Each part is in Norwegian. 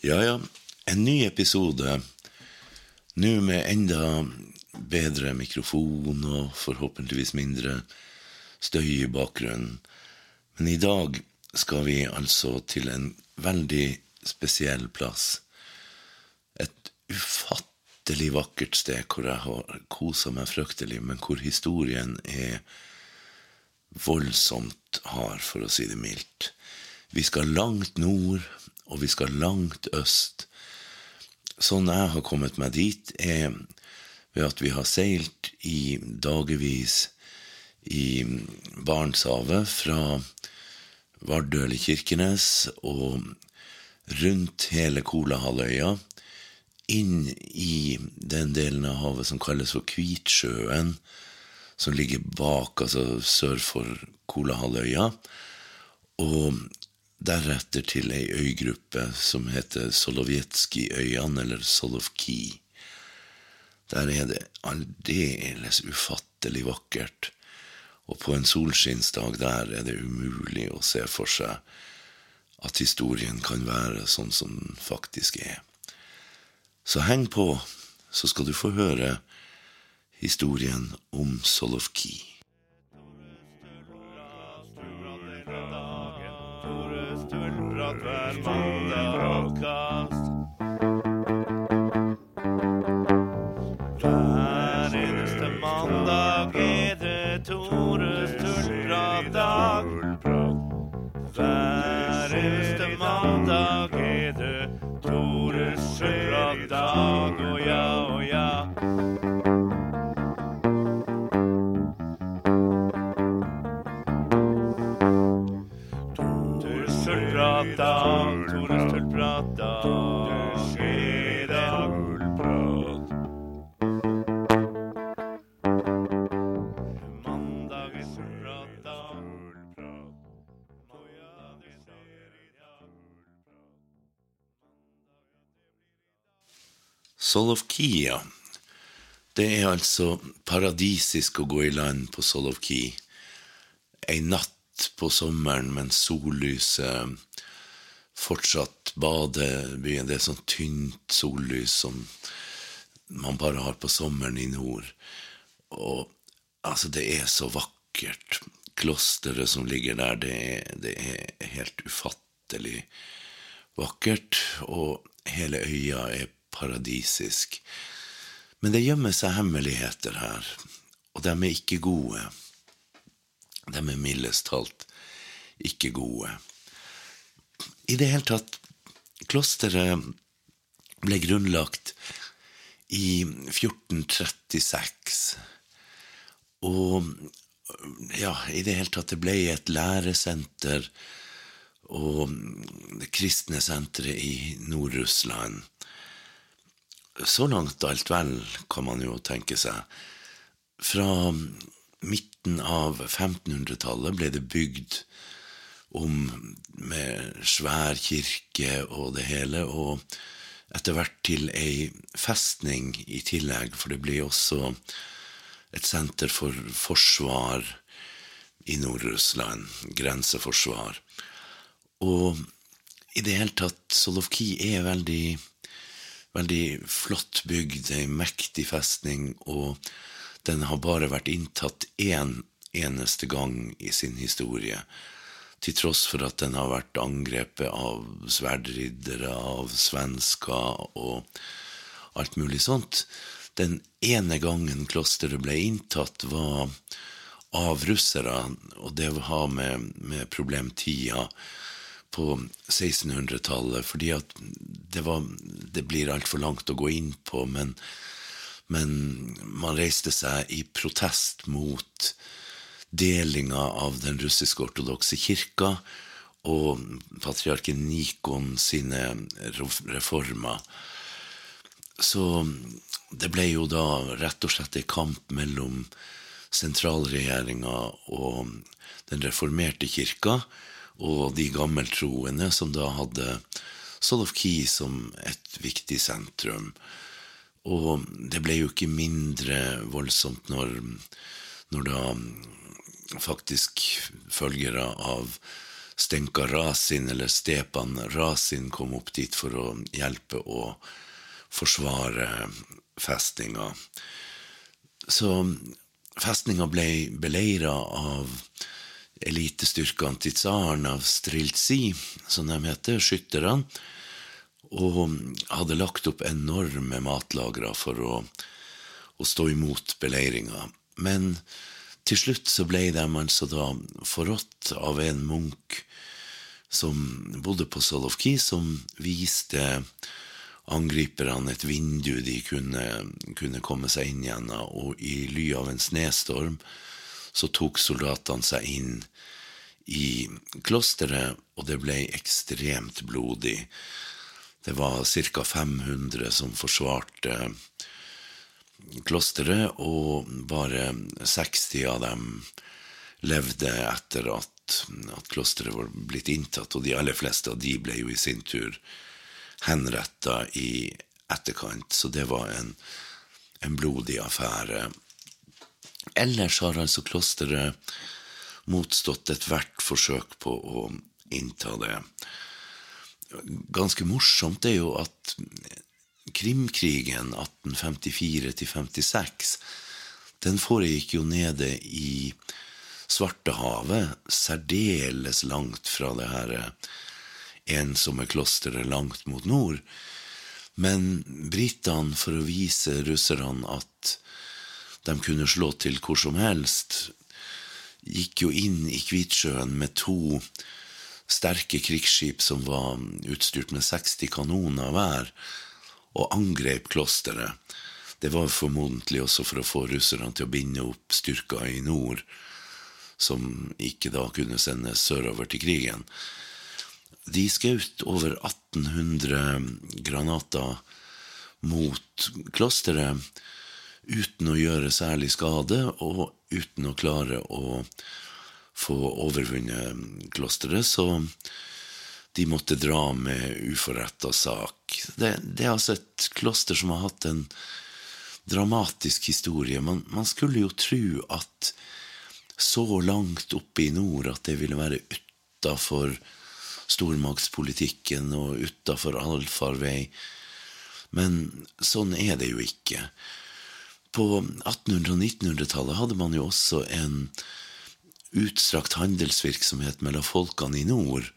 Ja, ja. En ny episode. Nå med enda bedre mikrofon og forhåpentligvis mindre støy i bakgrunnen. Men i dag skal vi altså til en veldig spesiell plass. Et ufattelig vakkert sted hvor jeg har kosa meg fryktelig, men hvor historien er voldsomt hard, for å si det mildt. Vi skal langt nord, og vi skal langt øst. Sånn jeg har kommet meg dit, er ved at vi har seilt i dagevis i Barentshavet fra Vardø eller Kirkenes og rundt hele Kolahalvøya, inn i den delen av havet som kalles for Kvitsjøen, som ligger bak, altså sør for Kolahalvøya, og deretter til ei øygruppe som heter Solovjetskijøyene, eller Solovki. Der er det aldeles ufattelig vakkert, og på en solskinnsdag der er det umulig å se for seg at historien kan være sånn som den faktisk er. Så heng på, så skal du få høre historien om Solovki. Hver Solovkia. Det er altså paradisisk å gå i land på Solovki. Ei natt på sommeren mens sollyset fortsatt bader byen. Det er sånn tynt sollys som man bare har på sommeren i nord. Og altså, det er så vakkert. Klosteret som ligger der, det er, det er helt ufattelig vakkert. Og hele øya er paradisisk. Men det gjemmer seg hemmeligheter her, og de er ikke gode. De er mildest talt ikke gode. I det hele tatt, klosteret ble grunnlagt i 1436. Og ja, i det hele tatt, det ble et læresenter og det kristne senteret i Nord-Russland. Så langt alt vel, kan man jo tenke seg. Fra midten av 1500-tallet ble det bygd om med svær kirke og det hele, og etter hvert til ei festning i tillegg, for det blir også et senter for forsvar i Nord-Russland, grenseforsvar. Og i det hele tatt, Solovki er veldig, veldig flott bygd, ei mektig festning, og den har bare vært inntatt én eneste gang i sin historie. Til tross for at den har vært angrepet av sverdriddere, av svensker og alt mulig sånt. Den ene gangen klosteret ble inntatt, var av russere, og det har med, med problemtida på 1600-tallet, fordi at det var Det blir altfor langt å gå inn på, men, men man reiste seg i protest mot delinga av den russisk-ortodokse kirka og patriarken Nikon sine reformer. Så det ble jo da rett og slett en kamp mellom sentralregjeringa og den reformerte kirka, og de gammeltroende som da hadde Solovki som et viktig sentrum. Og det ble jo ikke mindre voldsomt når, når da faktisk følgere av Stenka Rasin, eller Stepan Rasin, kom opp dit for å hjelpe å forsvare festninga. Så festninga ble beleira av elitestyrkene til tsaren, av Striltsi, som de heter, skytterne, og hadde lagt opp enorme matlagre for å, å stå imot beleiringa. Men til slutt så ble de altså da forrådt av en munk som bodde på Solovki, som viste angriperne et vindu de kunne, kunne komme seg inn gjennom, og i ly av en snestorm så tok soldatene seg inn i klosteret, og det ble ekstremt blodig. Det var ca. 500 som forsvarte klosteret, og bare 60 av dem levde etter at, at klosteret var blitt inntatt, og de aller fleste av de ble jo i sin tur henretta i etterkant, så det var en, en blodig affære. Ellers har altså klosteret motstått ethvert forsøk på å innta det. Ganske morsomt er jo at Krimkrigen 1854-56, den foregikk jo nede i Svartehavet, særdeles langt fra det her ensomme klosteret langt mot nord. Men britene, for å vise russerne at de kunne slå til hvor som helst, gikk jo inn i Kvitsjøen med to sterke krigsskip som var utstyrt med 60 kanoner hver, og angrep klosteret. Det var formodentlig også for å få russerne til å binde opp styrker i nord, som ikke da kunne sendes sørover til krigen. De skjøt over 1800 granater mot klosteret uten å gjøre særlig skade, og uten å klare å få overvunnet klosteret, så de måtte dra med uforretta sak. Det, det, er altså et kloster som har hatt en dramatisk historie. Man, man skulle jo tro at så langt oppe i nord at det ville være utafor stormaktspolitikken og utafor allfarvei. Men sånn er det jo ikke. På 1800- og 1900-tallet hadde man jo også en utstrakt handelsvirksomhet mellom folkene i nord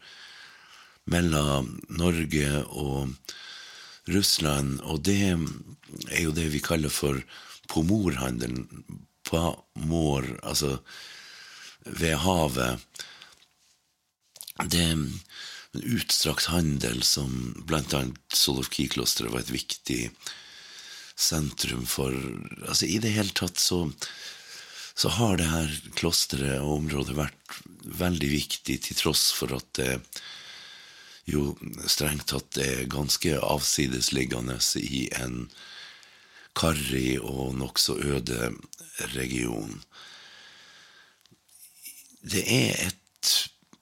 mellom Norge og Russland, og det er jo det vi kaller for pomorhandelen. Pomor, altså ved havet. Det er en utstrakt handel som annet Solovki-klosteret var et viktig sentrum for Altså i det hele tatt så, så har det her klosteret og området vært veldig viktig, til tross for at det jo strengt tatt er ganske avsidesliggende i en karrig og nokså øde region. Det er et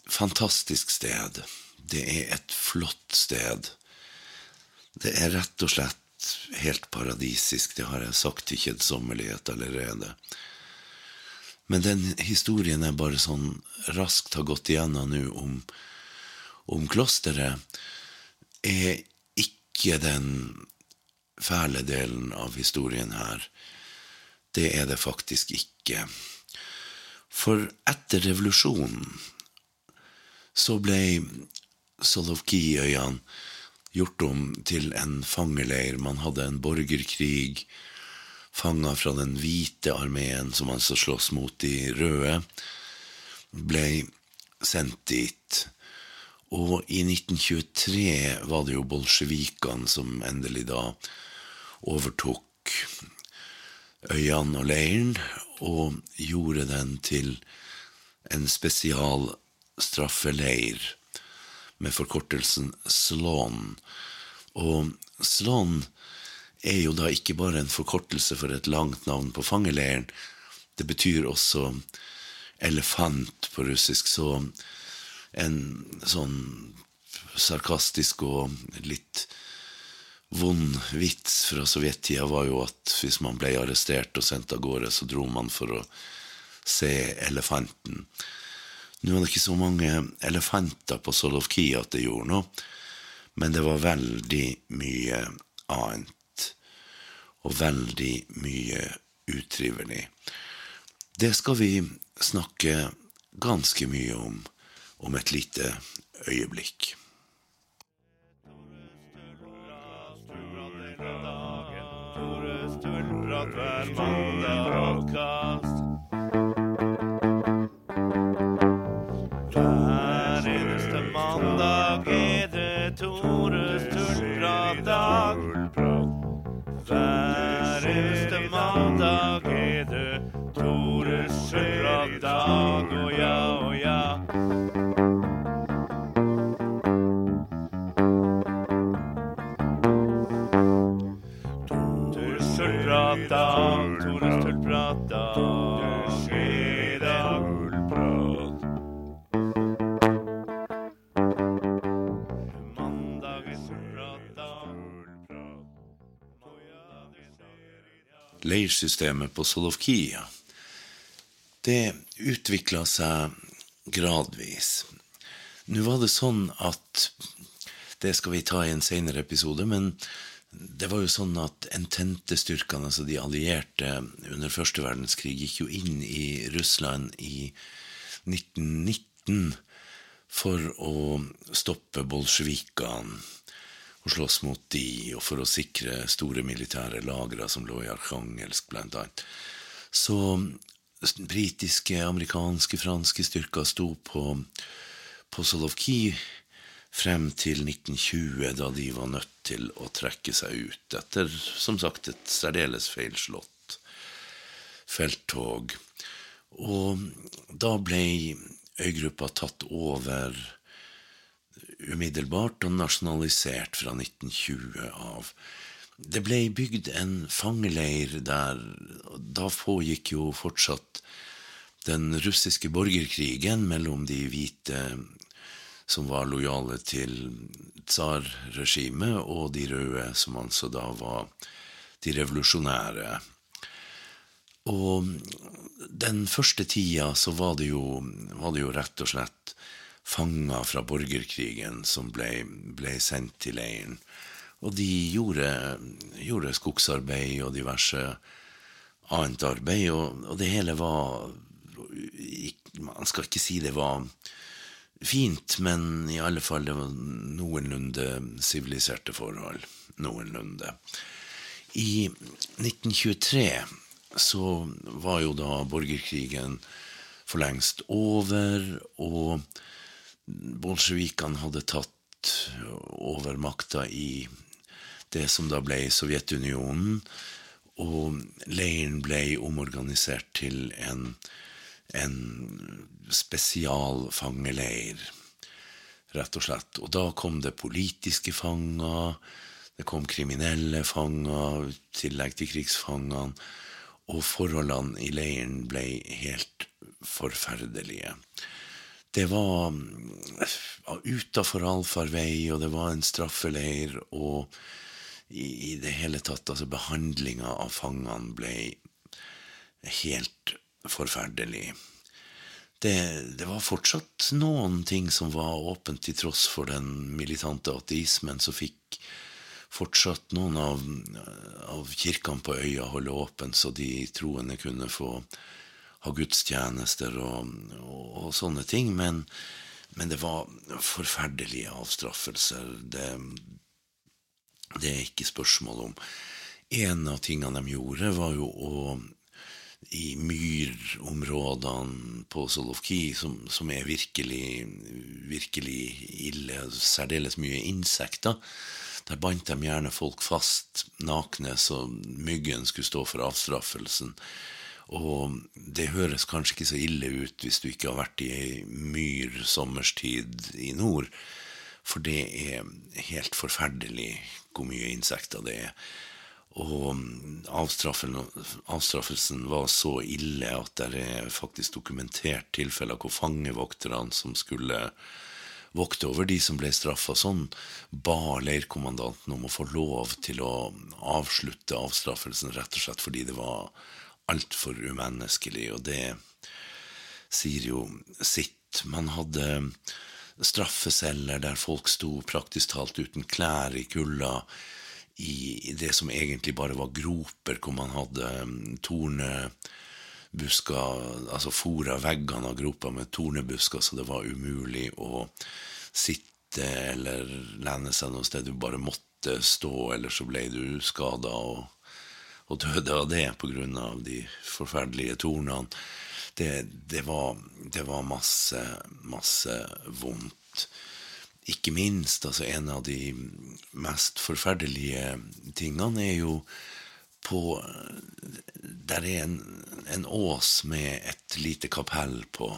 fantastisk sted. Det er et flott sted. Det er rett og slett helt paradisisk. Det har jeg sagt til kjedsommelighet allerede. Men den historien jeg bare sånn raskt har gått igjennom nå om om klosteret, er ikke den fæle delen av historien her. Det er det faktisk ikke. For etter revolusjonen så ble Solovki-øyene gjort om til en fangeleir. Man hadde en borgerkrig. Fanger fra den hvite armeen, som altså slåss mot de røde, ble sendt dit. Og i 1923 var det jo bolsjevikene som endelig da overtok øyene og leiren, og gjorde den til en spesialstraffeleir med forkortelsen Slån. Og Slån er jo da ikke bare en forkortelse for et langt navn på fangeleiren, det betyr også elefant på russisk. så en sånn sarkastisk og litt vond vits fra sovjettida var jo at hvis man ble arrestert og sendt av gårde, så dro man for å se elefanten. Nå er det ikke så mange elefanter på Solovki at det gjorde noe, men det var veldig mye annet. Og veldig mye utrivelig. Det skal vi snakke ganske mye om om et lite øyeblikk. Tore Stølprat hver mandag-podkast. Hver eneste mandag er det Leirsystemet på Solovkia, det utvikla seg gradvis. Nå var det sånn at Det skal vi ta i en senere episode, men det var jo sånn at ententestyrkene, altså de allierte under første verdenskrig, gikk jo inn i Russland i 1919 for å stoppe bolsjevikene og slåss mot de, og for å sikre store militære lagre som lå i Arkhangelsk, blant annet. Så britiske, amerikanske, franske styrker sto på, på Solovki frem til 1920, da de var nødt til å trekke seg ut etter, som sagt, et særdeles feilslått felttog. Og da ble øygruppa tatt over umiddelbart og nasjonalisert fra 1920 av. Det ble bygd en fangeleir der, da pågikk jo fortsatt den russiske borgerkrigen mellom de hvite som var lojale til tsarregimet, og de røde, som altså da var de revolusjonære. Og den første tida så var det jo, var det jo rett og slett fanger fra borgerkrigen som ble, ble sendt til leiren. Og de gjorde, gjorde skogsarbeid og diverse annet arbeid, og, og det hele var Man skal ikke si det var fint, men i alle fall det var noenlunde siviliserte forhold. Noenlunde. I 1923 så var jo da borgerkrigen for lengst over, og bolsjevikene hadde tatt over makta i det som da ble Sovjetunionen, og leiren ble omorganisert til en, en spesialfangeleir, rett og slett. Og da kom det politiske fanger, det kom kriminelle fanger, i tillegg til krigsfangene, og forholdene i leiren ble helt forferdelige. Det var utafor allfarvei, og det var en straffeleir, og i, i det hele tatt, altså behandlinga av fangene ble helt forferdelig. Det, det var fortsatt noen ting som var åpent til tross for den militante ateismen, så fikk fortsatt noen av, av kirkene på øya holde åpent, så de troende kunne få ha gudstjenester og, og, og sånne ting. Men, men det var forferdelige avstraffelser. Det, det er ikke spørsmål om. En av tingene de gjorde, var jo å i myrområdene på Solovki, som, som er virkelig, virkelig ille, særdeles mye insekter, der bandt de gjerne folk fast nakne, så myggen skulle stå for avstraffelsen. Og det høres kanskje ikke så ille ut hvis du ikke har vært i myr sommerstid i nord, for det er helt forferdelig hvor mye insekter det er. Og avstraffelsen var så ille at det er faktisk dokumentert tilfeller hvor fangevokterne som skulle vokte over de som ble straffa sånn, ba leirkommandanten om å få lov til å avslutte avstraffelsen, rett og slett fordi det var altfor umenneskelig, og det sier jo sitt man hadde straffeceller der folk sto praktisk talt uten klær i kulda, i det som egentlig bare var groper, hvor man hadde um, tornebusker, altså fora veggene av gropa med tornebusker, så det var umulig å sitte eller lene seg noe sted. Du bare måtte stå, eller så ble du skada og, og døde av det av de forferdelige tornene. Det, det, var, det var masse, masse vondt. Ikke minst, altså en av de mest forferdelige tingene er jo på Der er en, en ås med et lite kapell på,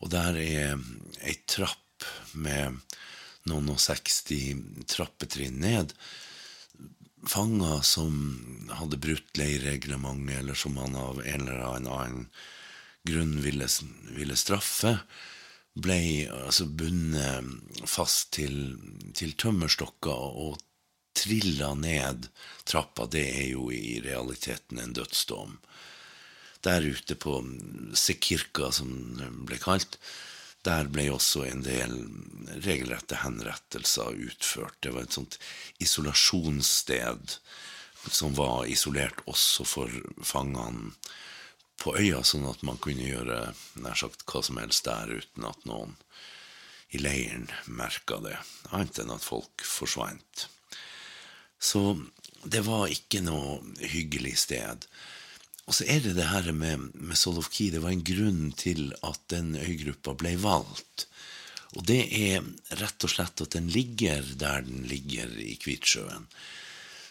og der er ei trapp med noen og seksti trappetrinn ned. Fanger som hadde brutt leirreglementet, eller som han av en eller annen grunn ville, ville straffe, ble altså bundet fast til, til tømmerstokker og trilla ned trappa. Det er jo i realiteten en dødsdom. Der ute på Sekirka, som det ble kalt, der ble også en del regelrette henrettelser utført. Det var et sånt isolasjonssted som var isolert også for fangene på øya, sånn at man kunne gjøre nær sagt hva som helst der uten at noen i leiren merka det, annet enn at folk forsvant. Så det var ikke noe hyggelig sted. Og så er det det her med, med Solovki. Det var en grunn til at den øygruppa ble valgt. Og det er rett og slett at den ligger der den ligger i Kvitsjøen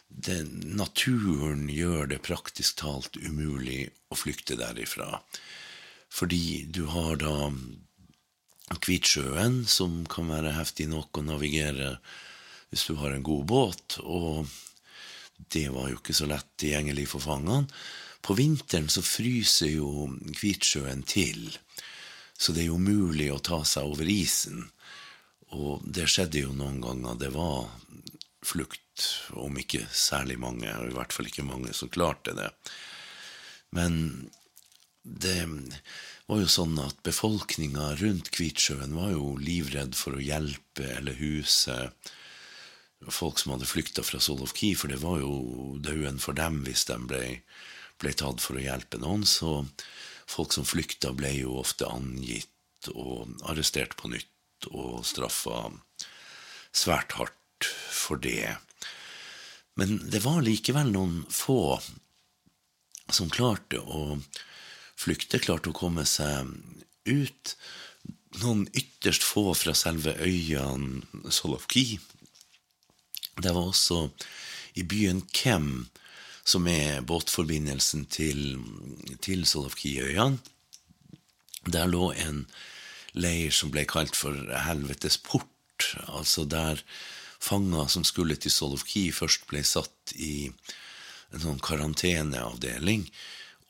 Den, naturen gjør det praktisk talt umulig å flykte derifra. Fordi du har da Kvitsjøen, som kan være heftig nok å navigere hvis du har en god båt, og det var jo ikke så lett tilgjengelig for fangene. På vinteren så fryser jo Kvitsjøen til, så det er jo umulig å ta seg over isen. Og det skjedde jo noen ganger. Det var flukt om ikke særlig mange, og i hvert fall ikke mange som klarte det. Men det var jo sånn at befolkninga rundt Kvitsjøen var jo livredd for å hjelpe eller huse folk som hadde flykta fra Solovki, for det var jo dauen for dem hvis de ble, ble tatt for å hjelpe noen. Så folk som flykta, ble jo ofte angitt og arrestert på nytt og straffa svært hardt for det. Men det var likevel noen få som klarte å flykte, klarte å komme seg ut. Noen ytterst få fra selve øya Solovki. Det var også i byen Kem, som er båtforbindelsen til, til Solovki-øyene. Der lå en leir som ble kalt for Helvetes port, altså der fanger som skulle til Solovki, først ble satt i en sånn karanteneavdeling.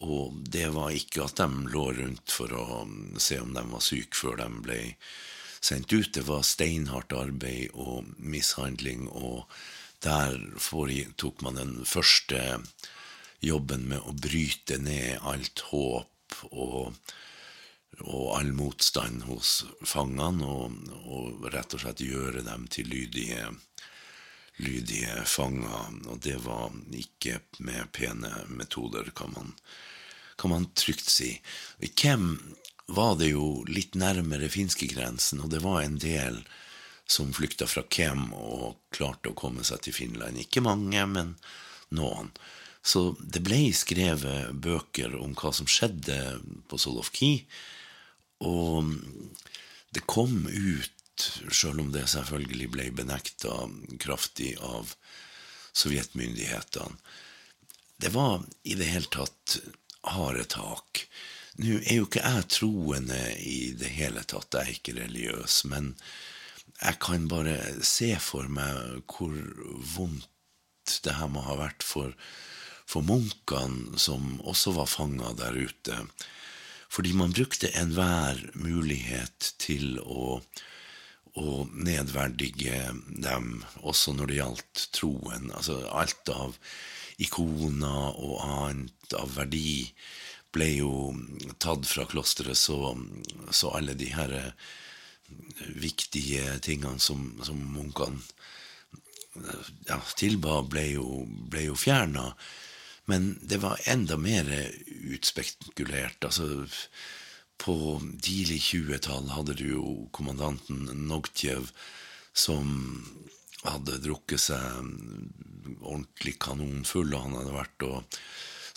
Og det var ikke at de lå rundt for å se om de var syke før de ble sendt ut. Det var steinhardt arbeid og mishandling, og der tok man den første jobben med å bryte ned alt håp og og all motstand hos fangene, og, og, rett og slett gjøre dem til lydige, lydige fanger. Og det var ikke med pene metoder, kan man, kan man trygt si. I Kem var det jo litt nærmere finskegrensen, og det var en del som flykta fra Kem og klarte å komme seg til Finland. Ikke mange, men noen. Så det ble skrevet bøker om hva som skjedde på Solovki og det kom ut, sjøl om det selvfølgelig ble benekta kraftig av sovjetmyndighetene. Det var i det hele tatt harde tak. Nå er jo ikke jeg troende i det hele tatt, jeg er ikke religiøs, men jeg kan bare se for meg hvor vondt det her må ha vært for, for munkene, som også var fanga der ute fordi man brukte enhver mulighet til å, å nedverdige dem, også når det gjaldt troen. Altså alt av ikoner og annet av verdi ble jo tatt fra klosteret, så, så alle de her eh, viktige tingene som, som munkene ja, tilba, ble jo, ble jo fjerna. Men det var enda mer utspekulert. Altså, på tidlig 20-tall hadde du jo kommandanten Nogtjev som hadde drukket seg ordentlig kanonfull, og han hadde vært og,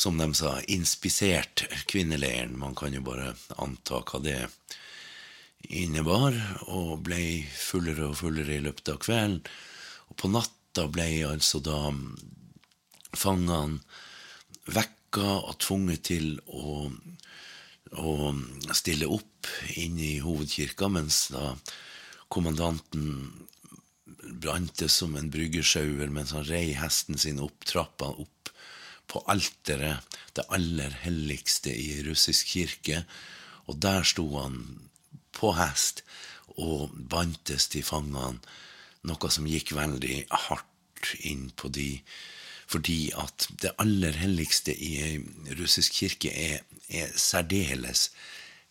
som de sa, inspisert kvinneleiren. Man kan jo bare anta hva det innebar, og ble fullere og fullere i løpet av kvelden. Og på natta ble altså da fangene vekka og tvunget til å, å stille opp inne i hovedkirka, mens da kommandanten brante som en bryggesjauer mens han rei hesten sin opp trappa opp på alteret, det aller helligste i russisk kirke, og der sto han på hest og bantes til fangene, noe som gikk veldig hardt inn på de, fordi at det aller helligste i ei russisk kirke er, er særdeles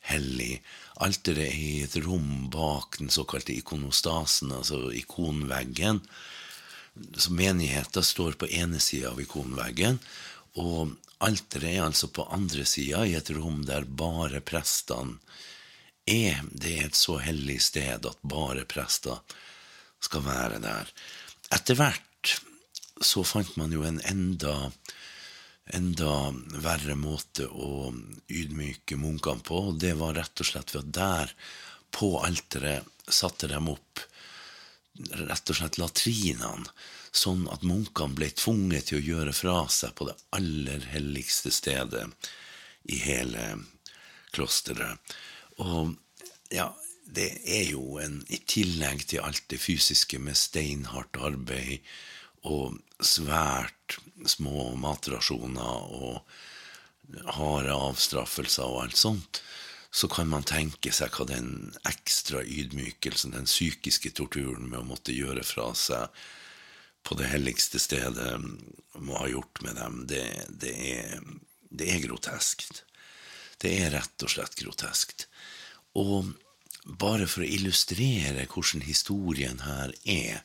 hellig. Alteret er i et rom bak den såkalte ikonostasen, altså ikonveggen. Så menigheten står på ene sida av ikonveggen, og alteret er altså på andre sida, i et rom der bare prestene er. Det et så hellig sted at bare prester skal være der. Etter hvert så fant man jo en enda enda verre måte å ydmyke munkene på. og Det var rett og slett ved at der, på alteret, satte de opp rett og slett latrinene, sånn at munkene ble tvunget til å gjøre fra seg på det aller helligste stedet i hele klosteret. Og ja, det er jo en I tillegg til alt det fysiske med steinhardt arbeid og svært små matrasjoner og harde avstraffelser og alt sånt, så kan man tenke seg hva den ekstra ydmykelsen, den psykiske torturen med å måtte gjøre fra seg på det helligste stedet, må ha gjort med dem. Det, det, er, det er groteskt. Det er rett og slett groteskt. Og bare for å illustrere hvordan historien her er,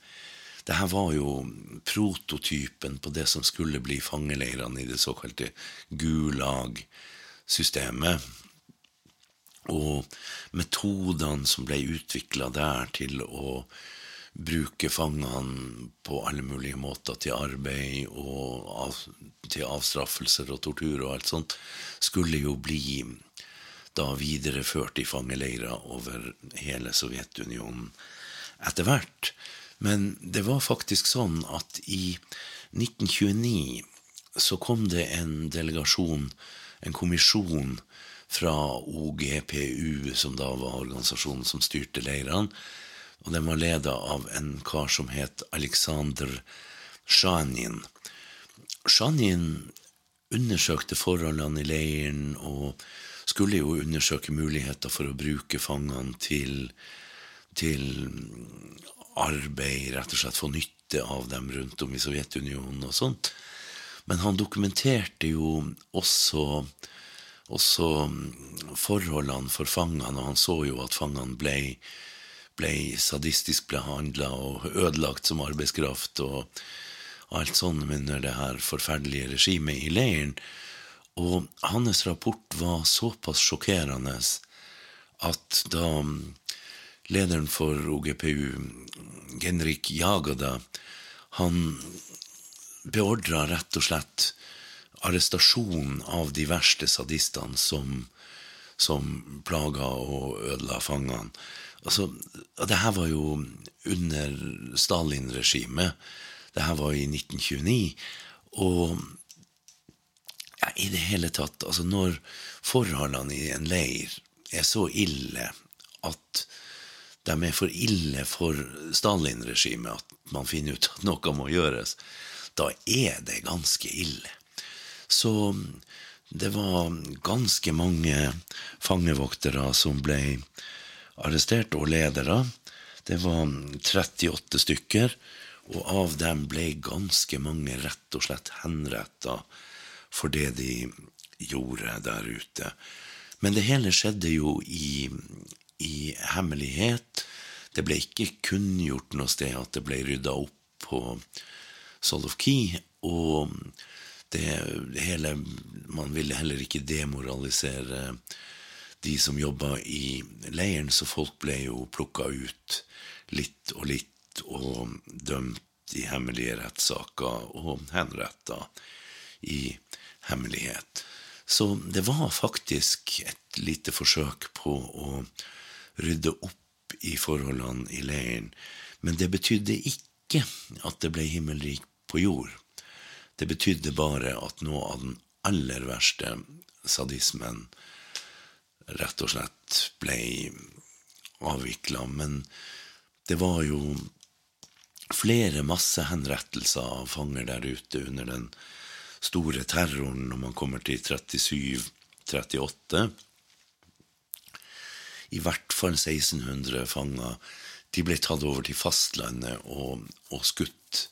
det her var jo prototypen på det som skulle bli fangeleirene i det såkalte Gulag-systemet. Og metodene som ble utvikla der til å bruke fangene på alle mulige måter til arbeid og av, til avstraffelser og tortur og alt sånt, skulle jo bli da videreført i fangeleirer over hele Sovjetunionen etter hvert. Men det var faktisk sånn at i 1929 så kom det en delegasjon, en kommisjon, fra OGPU, som da var organisasjonen som styrte leirene. Og den var leda av en kar som het Aleksandr Sjanin. Sjanin undersøkte forholdene i leiren og skulle jo undersøke muligheter for å bruke fangene til, til arbeid, rett og slett få nytte av dem rundt om i Sovjetunionen og sånt. Men han dokumenterte jo også, også forholdene for fangene, og han så jo at fangene ble, ble sadistisk behandla og ødelagt som arbeidskraft og alt sånt under det her forferdelige regimet i leiren. Og hans rapport var såpass sjokkerende at da lederen for OGPU, Genrik Jagada, han beordra rett og slett arrestasjon av de verste sadistene som, som plaga og ødela fangene. Altså, det her var jo under Stalin-regimet. Det her var i 1929. Og i det hele tatt Altså, når forholdene i en leir er så ille at de er for ille for Stalin-regimet at man finner ut at noe må gjøres, da er det ganske ille. Så det var ganske mange fangevoktere som ble arrestert, og ledere. Det var 38 stykker, og av dem ble ganske mange rett og slett henretta for det de gjorde der ute. Men det hele skjedde jo i, i hemmelighet. Det ble ikke kunngjort noe sted at det ble rydda opp på Solovki, og det, hele Man ville heller ikke demoralisere de som jobba i leiren, så folk ble jo plukka ut litt og litt og dømt i hemmelige rettssaker og henretta i hemmelighet. Så det var faktisk et lite forsøk på å rydde opp i forholdene i leiren, men det betydde ikke at det ble himmelrik på jord. Det betydde bare at noe av den aller verste sadismen rett og slett ble avvikla. Men det var jo flere massehenrettelser av fanger der ute under den store terroren når man kommer til 37-38. I hvert fall 1600 fanger. De ble tatt over til fastlandet og, og skutt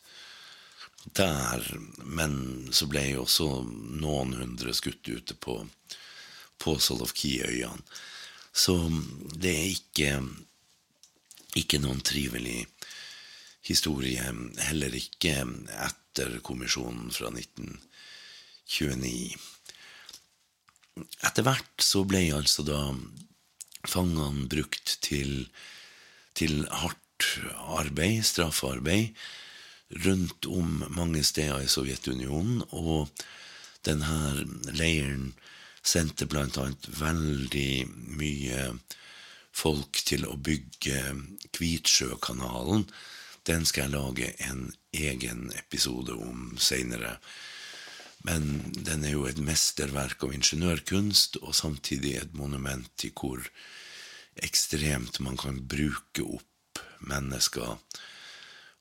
der, men så ble jo også noen hundre skutt ute på, på Solovki-øyene. Så det er ikke, ikke noen trivelig historie, heller ikke etter kommisjonen fra 1929. Etter hvert så ble altså da fangene brukt til, til hardt arbeid, straffarbeid, rundt om mange steder i Sovjetunionen, og denne leiren sendte blant annet veldig mye folk til å bygge Kvitsjøkanalen. Den skal jeg lage en egen episode om seinere. Men den er jo et mesterverk av ingeniørkunst, og samtidig et monument til hvor ekstremt man kan bruke opp mennesker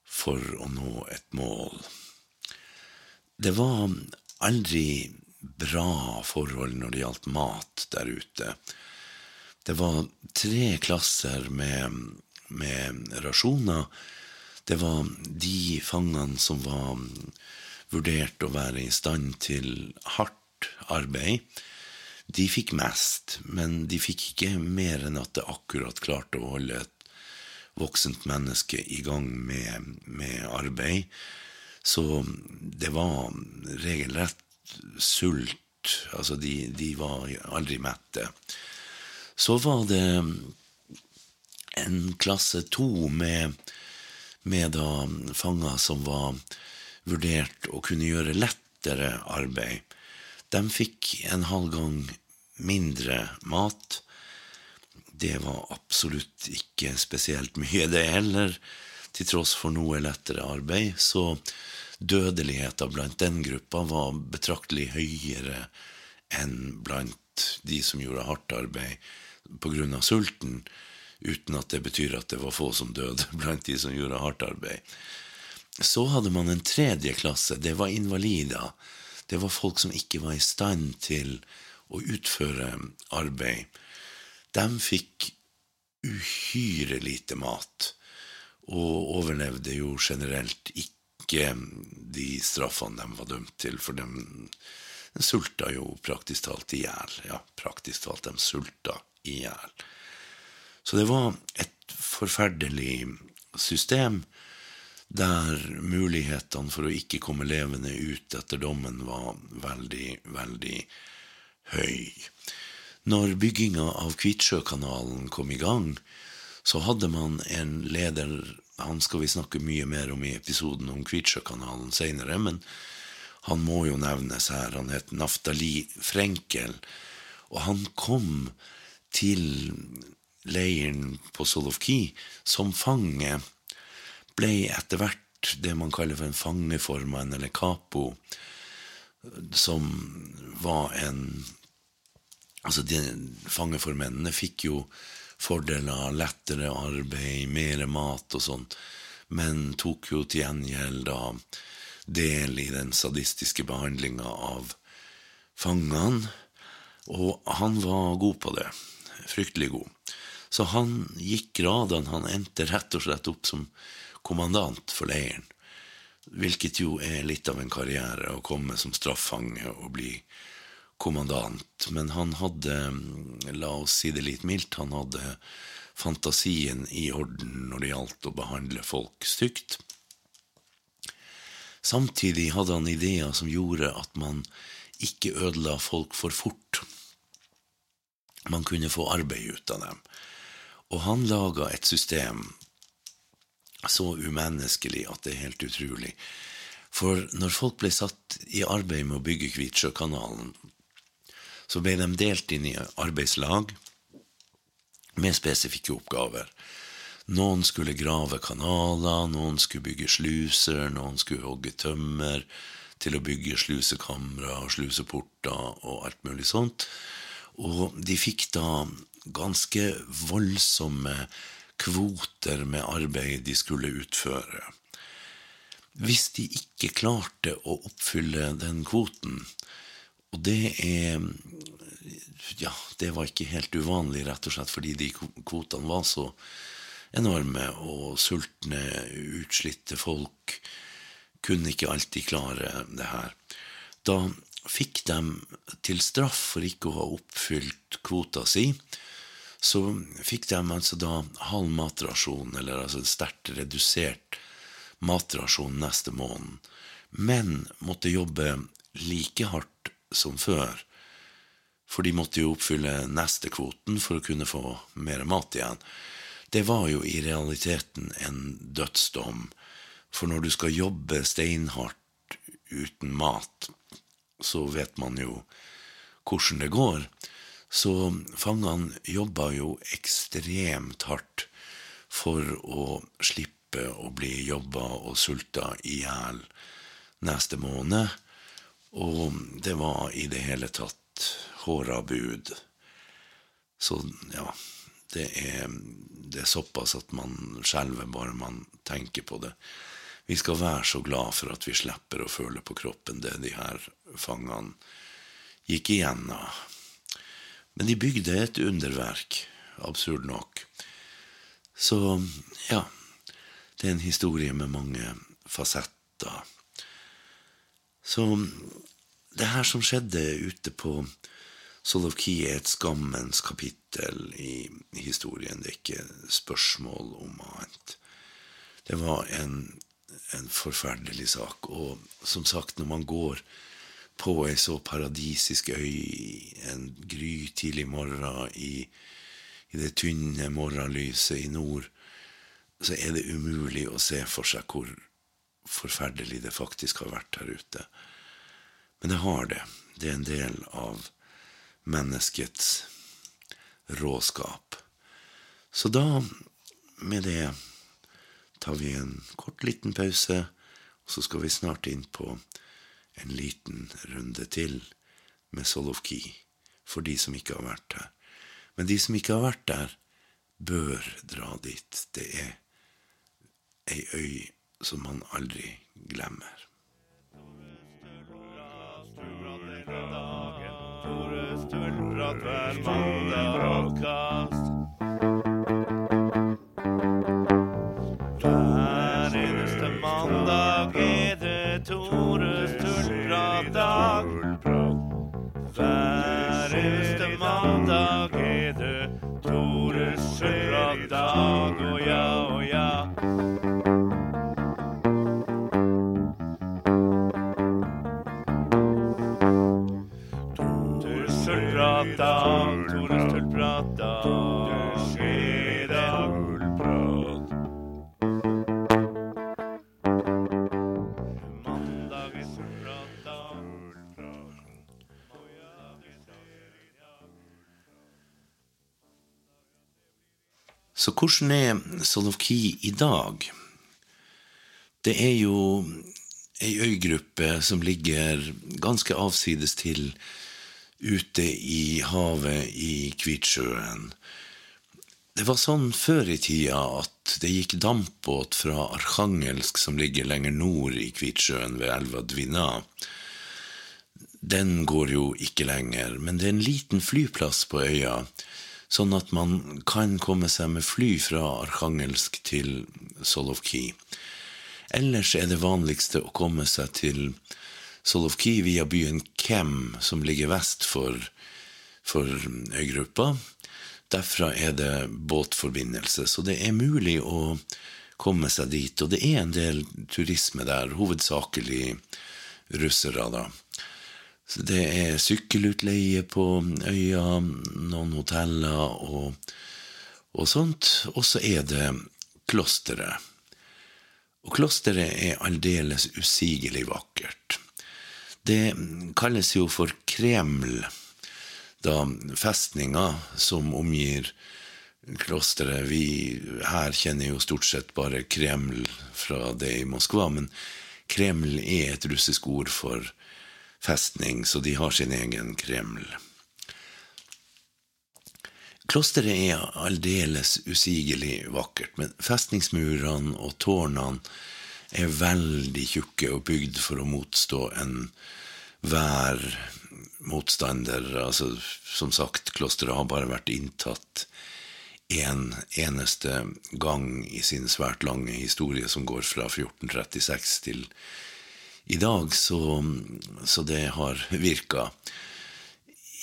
for å nå et mål. Det var aldri bra forhold når det gjaldt mat der ute. Det var tre klasser med, med rasjoner. Det var de fangene som var vurdert å være i stand til hardt arbeid. De fikk mest, men de fikk ikke mer enn at det akkurat klarte å holde et voksent menneske i gang med, med arbeid. Så det var regelrett sult. Altså, de, de var aldri mette. Så var det en klasse to med, med da fanger som var vurdert å kunne gjøre lettere arbeid. De fikk en halv gang mindre mat. Det var absolutt ikke spesielt mye, det heller. Til tross for noe lettere arbeid, så dødeligheten blant den gruppa var betraktelig høyere enn blant de som gjorde hardt arbeid pga. sulten, uten at det betyr at det var få som døde blant de som gjorde hardt arbeid. Så hadde man en tredje klasse. Det var invalider. Det var folk som ikke var i stand til å utføre arbeid. De fikk uhyre lite mat, og overlevde jo generelt ikke de straffene de var dømt til, for de, de sulta jo praktisk talt i hjel. Ja, praktisk talt, de sulta i hjel. Så det var et forferdelig system der mulighetene for å ikke komme levende ut etter dommen var veldig, veldig høy. Når bygginga av Kvitsjøkanalen kom i gang, så hadde man en leder Han skal vi snakke mye mer om i episoden om Kvitsjøkanalen seinere, men han må jo nevnes her. Han het Naftali Frenkel, og han kom til leiren på Solovki som fange ble etter hvert det man kaller for en fangeformann, eller capo, som var en Altså, de fangeformennene fikk jo fordeler lettere arbeid, mer mat og sånn, men tok jo til gjengjeld da del i den sadistiske behandlinga av fangene, og han var god på det. Fryktelig god. Så han gikk gradene. Han endte rett og slett opp som kommandant for leiren. Hvilket jo er litt av en karriere å komme som straffange og bli kommandant, men han hadde, mm, la oss si det litt mildt, han hadde fantasien i orden når det gjaldt å behandle folk stygt. Samtidig hadde han ideer som gjorde at man ikke ødela folk for fort. Man kunne få arbeid ut av dem. Og han laga et system så umenneskelig at det er helt utrolig. For når folk ble satt i arbeid med å bygge Kvitsjøkanalen, så ble de delt inn i arbeidslag med spesifikke oppgaver. Noen skulle grave kanaler, noen skulle bygge sluser, noen skulle hogge tømmer til å bygge slusekamre og sluseporter og alt mulig sånt. Og de fikk da ganske voldsomme kvoter med arbeid de skulle utføre. Hvis de ikke klarte å oppfylle den kvoten, og det er Ja, det var ikke helt uvanlig, rett og slett fordi de kvotene var så enorme, og sultne, utslitte folk kunne ikke alltid klare det her. Da fikk de til straff for ikke å ha oppfylt kvota si, så fikk de altså da halv matrasjon, eller altså en sterkt redusert matrasjon neste måned, men måtte jobbe like hardt som før. For de måtte jo oppfylle neste kvoten for å kunne få mer mat igjen. Det var jo i realiteten en dødsdom, for når du skal jobbe steinhardt uten mat, så vet man jo hvordan det går. Så fangene jobba jo ekstremt hardt for å slippe å bli jobba og sulta i hjel neste måned. Og det var i det hele tatt håra bud. Så ja, det er, det er såpass at man skjelver bare man tenker på det. Vi skal være så glad for at vi slipper å føle på kroppen det de her fangene gikk igjennom. Men de bygde et underverk, absurd nok. Så ja, det er en historie med mange fasetter. Så det her som skjedde ute på Solovki, er et skammens kapittel i historien. Det er ikke spørsmål om annet. Det var en, en forferdelig sak. Og som sagt, når man går på ei så paradisisk øy en grytidlig morgen i, i det tynne morgenlyset i nord, så er det umulig å se for seg hvor forferdelig det faktisk har vært her ute. Men det har det. Det er en del av menneskets råskap. Så da, med det, tar vi en kort, liten pause, og så skal vi snart inn på en liten runde til med Solovki, for de som ikke har vært der. Men de som ikke har vært der, bør dra dit. Det er ei øy som man aldri glemmer. Tore Stølprat hver Så hvordan er Solovki i dag? Det er jo ei øygruppe som ligger ganske avsides til ute i havet i Kvitsjøen. Det var sånn før i tida at det gikk dampbåt fra Arkhangelsk, som ligger lenger nord i Kvitsjøen ved elva Dvina. Den går jo ikke lenger, men det er en liten flyplass på øya, sånn at man kan komme seg med fly fra Arkhangelsk til Solovki. Ellers er det vanligste å komme seg til Solovki via byen Kem, som ligger vest for, for øygruppa. Derfra er det båtforbindelse, så det er mulig å komme seg dit. Og det er en del turisme der, hovedsakelig russere, da. Det er sykkelutleie på øya, noen hoteller og, og sånt. Og så er det klosteret. Og klosteret er aldeles usigelig vakkert. Det kalles jo for Kreml, da festninga som omgir klosteret Vi her kjenner jo stort sett bare Kreml fra det i Moskva, men Kreml er et russisk ord for festning, så de har sin egen Kreml. Klosteret er aldeles usigelig vakkert, men festningsmurene og tårnene er veldig tjukke og bygd for å motstå enhver motstander. Altså, som sagt, klosteret har bare vært inntatt en eneste gang i sin svært lange historie, som går fra 1436 til i dag, så, så det har virka.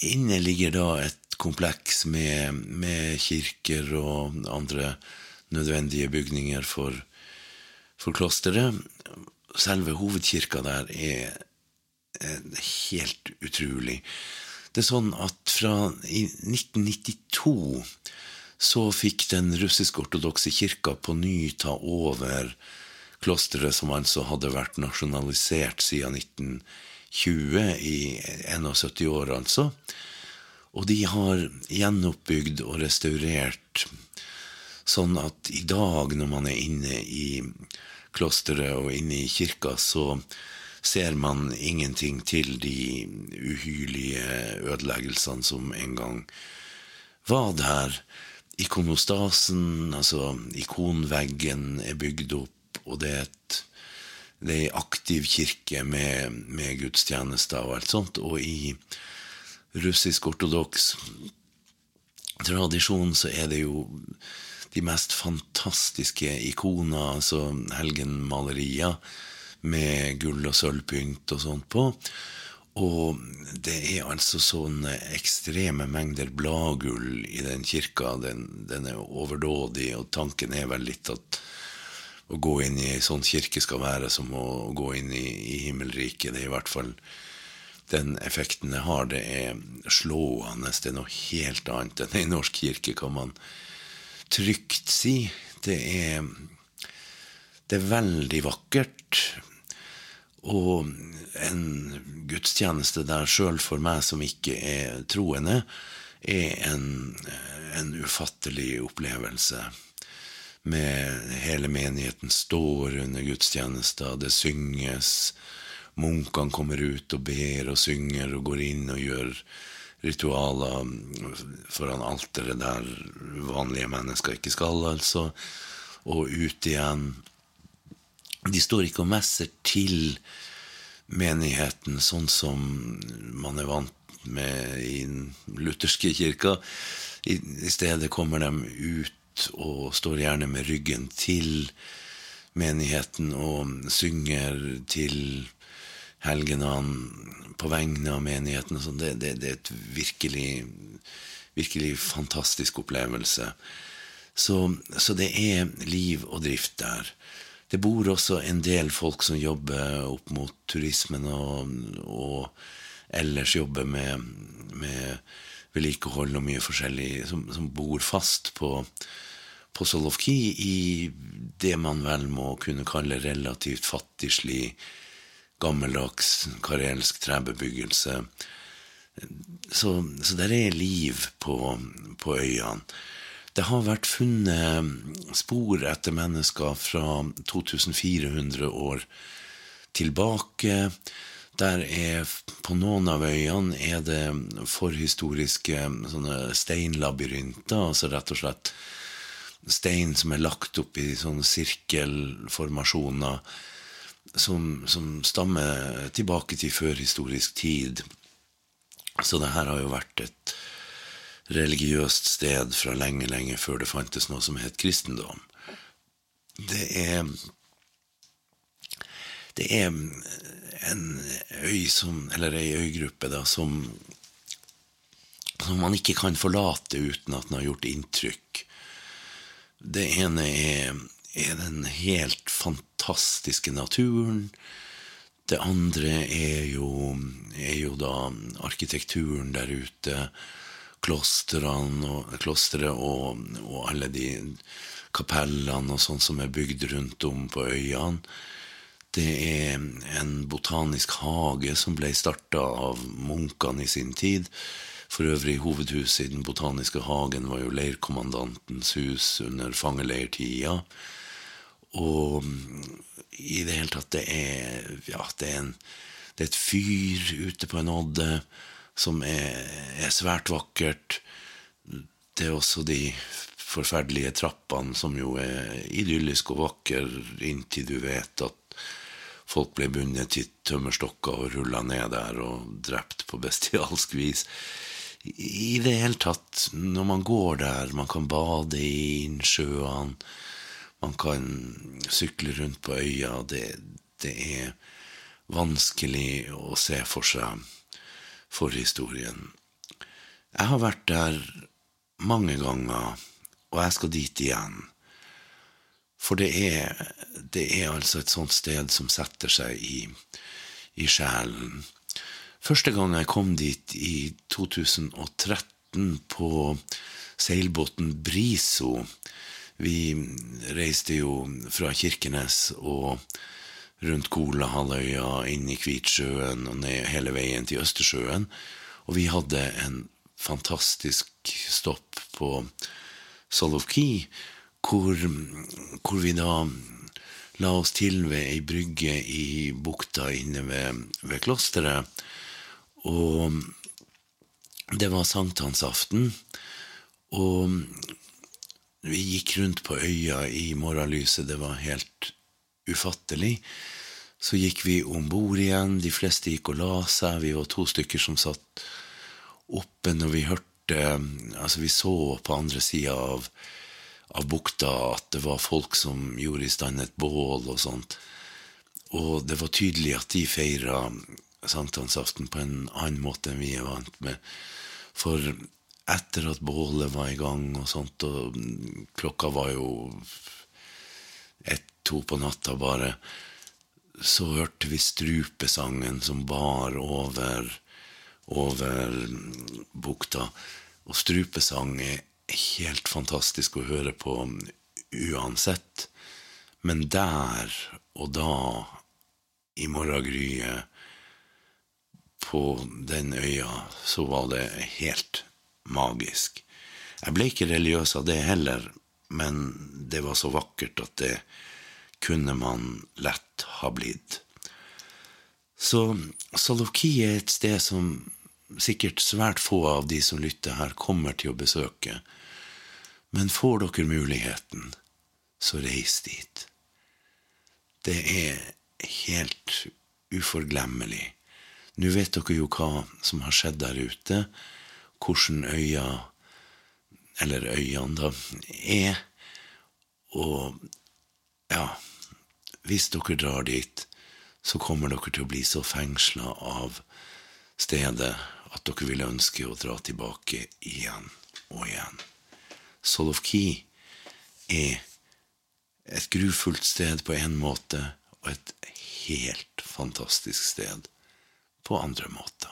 Inne ligger da et kompleks med, med kirker og andre nødvendige bygninger for, for klosteret. Selve hovedkirka der er er helt utrolig. Det er sånn at fra 1992 så fikk den russisk-ortodokse kirka på ny ta over klosteret, som altså hadde vært nasjonalisert siden 1920, i 71 år altså. Og de har gjenoppbygd og restaurert sånn at i dag, når man er inne i klosteret og inne i kirka, så ser man ingenting til de uhyrlige ødeleggelsene som en gang var der. Ikonostasen, altså ikonveggen, er bygd opp, og det er et det er ei aktiv kirke med, med gudstjenester og alt sånt. Og i russisk-ortodoks tradisjon så er det jo de mest fantastiske ikoner, altså helgenmalerier med gull- og sølvpynt og sånt på. Og det er altså sånne ekstreme mengder bladgull i den kirka. Den, den er overdådig, og tanken er vel litt at å gå inn i ei sånn kirke skal være som å gå inn i, i himmelriket. Det er i hvert fall den effekten det har. Det er slående. Det er noe helt annet enn ei norsk kirke, kan man trygt si. Det er, det er veldig vakkert. Og en gudstjeneste der sjøl for meg som ikke er troende, er en, en ufattelig opplevelse. Med hele menigheten står under gudstjenester, det synges, munkene kommer ut og ber og synger og går inn og gjør ritualer foran alteret der vanlige mennesker ikke skal, altså, og ut igjen. De står ikke og messer til menigheten sånn som man er vant med i den lutherske kirka. I stedet kommer de ut og står gjerne med ryggen til menigheten og synger til helgenene på vegne av menigheten. sånn. Det, det, det er et virkelig, virkelig fantastisk opplevelse. Så, så det er liv og drift der. Det bor også en del folk som jobber opp mot turismen og, og ellers jobber med, med vedlikehold og mye forskjellig, som, som bor fast på, på Solovki i det man vel må kunne kalle relativt fattigslig, gammeldags karelsk trebebyggelse. Så, så der er liv på, på øyene. Det har vært funnet spor etter mennesker fra 2400 år tilbake. Der er På noen av øyene er det forhistoriske steinlabyrinter, altså rett og slett stein som er lagt opp i sånne sirkelformasjoner som, som stammer tilbake til førhistorisk tid. Så det her har jo vært et religiøst sted fra lenge, lenge før det fantes noe som het kristendom. Det er Det er en øy som Eller ei øygruppe, da, som som man ikke kan forlate uten at den har gjort inntrykk. Det ene er, er den helt fantastiske naturen. Det andre er jo, er jo da arkitekturen der ute. Klostrene og, og, og alle de kapellene og sånn som er bygd rundt om på øyene. Det er en botanisk hage som ble starta av munkene i sin tid. For øvrig, hovedhuset i Den botaniske hagen var jo leirkommandantens hus under fangeleirtida. Og i det hele tatt, det er Ja, det er, en, det er et fyr ute på en odde som er, er svært vakkert. Det er også de forferdelige trappene som jo er idylliske og vakre inntil du vet at folk ble bundet til tømmerstokker og rulla ned der og drept på bestialsk vis. I det hele tatt, når man går der, man kan bade i innsjøene, man kan sykle rundt på øya, det, det er vanskelig å se for seg forhistorien. Jeg har vært der mange ganger, og jeg skal dit igjen. For det er, det er altså et sånt sted som setter seg i, i sjelen. Første gang jeg kom dit i 2013 på seilbåten Briso Vi reiste jo fra Kirkenes og rundt Kolahalvøya, inn i Kvitsjøen og ned hele veien til Østersjøen. Og vi hadde en fantastisk stopp på Solovki, hvor, hvor vi da la oss til ved ei brygge i bukta inne ved, ved klosteret. Og det var sankthansaften, og vi gikk rundt på øya i morgenlyset, det var helt ufattelig. Så gikk vi om bord igjen, de fleste gikk og la seg, vi var to stykker som satt oppe når vi hørte Altså, vi så på andre sida av, av bukta at det var folk som gjorde i stand et bål og sånt. Og det var tydelig at de feira sankthansaften på en annen måte enn vi er vant med. For etter at bålet var i gang og sånt, og klokka var jo ett-to på natta bare, så hørte vi strupesangen som bar over, over bukta. Og strupesang er helt fantastisk å høre på uansett. Men der og da, i morgengryet, på den øya, så var det helt magisk. Jeg ble ikke religiøs av det heller, men det var så vakkert at det kunne man lett ha blitt. Så Salovki er et sted som sikkert svært få av de som lytter her, kommer til å besøke. Men får dere muligheten, så reis dit. Det er helt uforglemmelig. Nå vet dere jo hva som har skjedd der ute, hvordan øya, eller øyene, da, er. Og ja, hvis dere drar dit, så kommer dere til å bli så fengsla av stedet at dere vil ønske å dra tilbake igjen og igjen. Solovki er et grufullt sted på en måte, og et helt fantastisk sted på andre måter.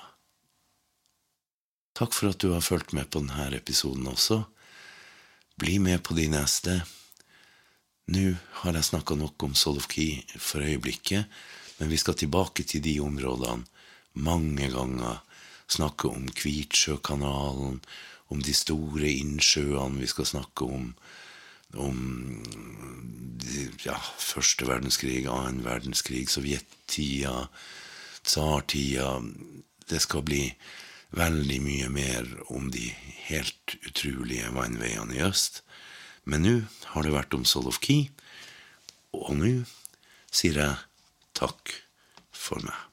Takk for at du har fulgt med på denne episoden også. Bli med på de neste. Nå har jeg snakka nok om Solovki for øyeblikket, men vi skal tilbake til de områdene mange ganger. Snakke om Kvitsjøkanalen, om de store innsjøene. Vi skal snakke om, om ja, første verdenskrig, annen verdenskrig, sovjettida tsartida. Det skal bli veldig mye mer om de helt utrolige vannveiene i øst. Men nå har det vært om Solovki, og nå sier jeg takk for meg.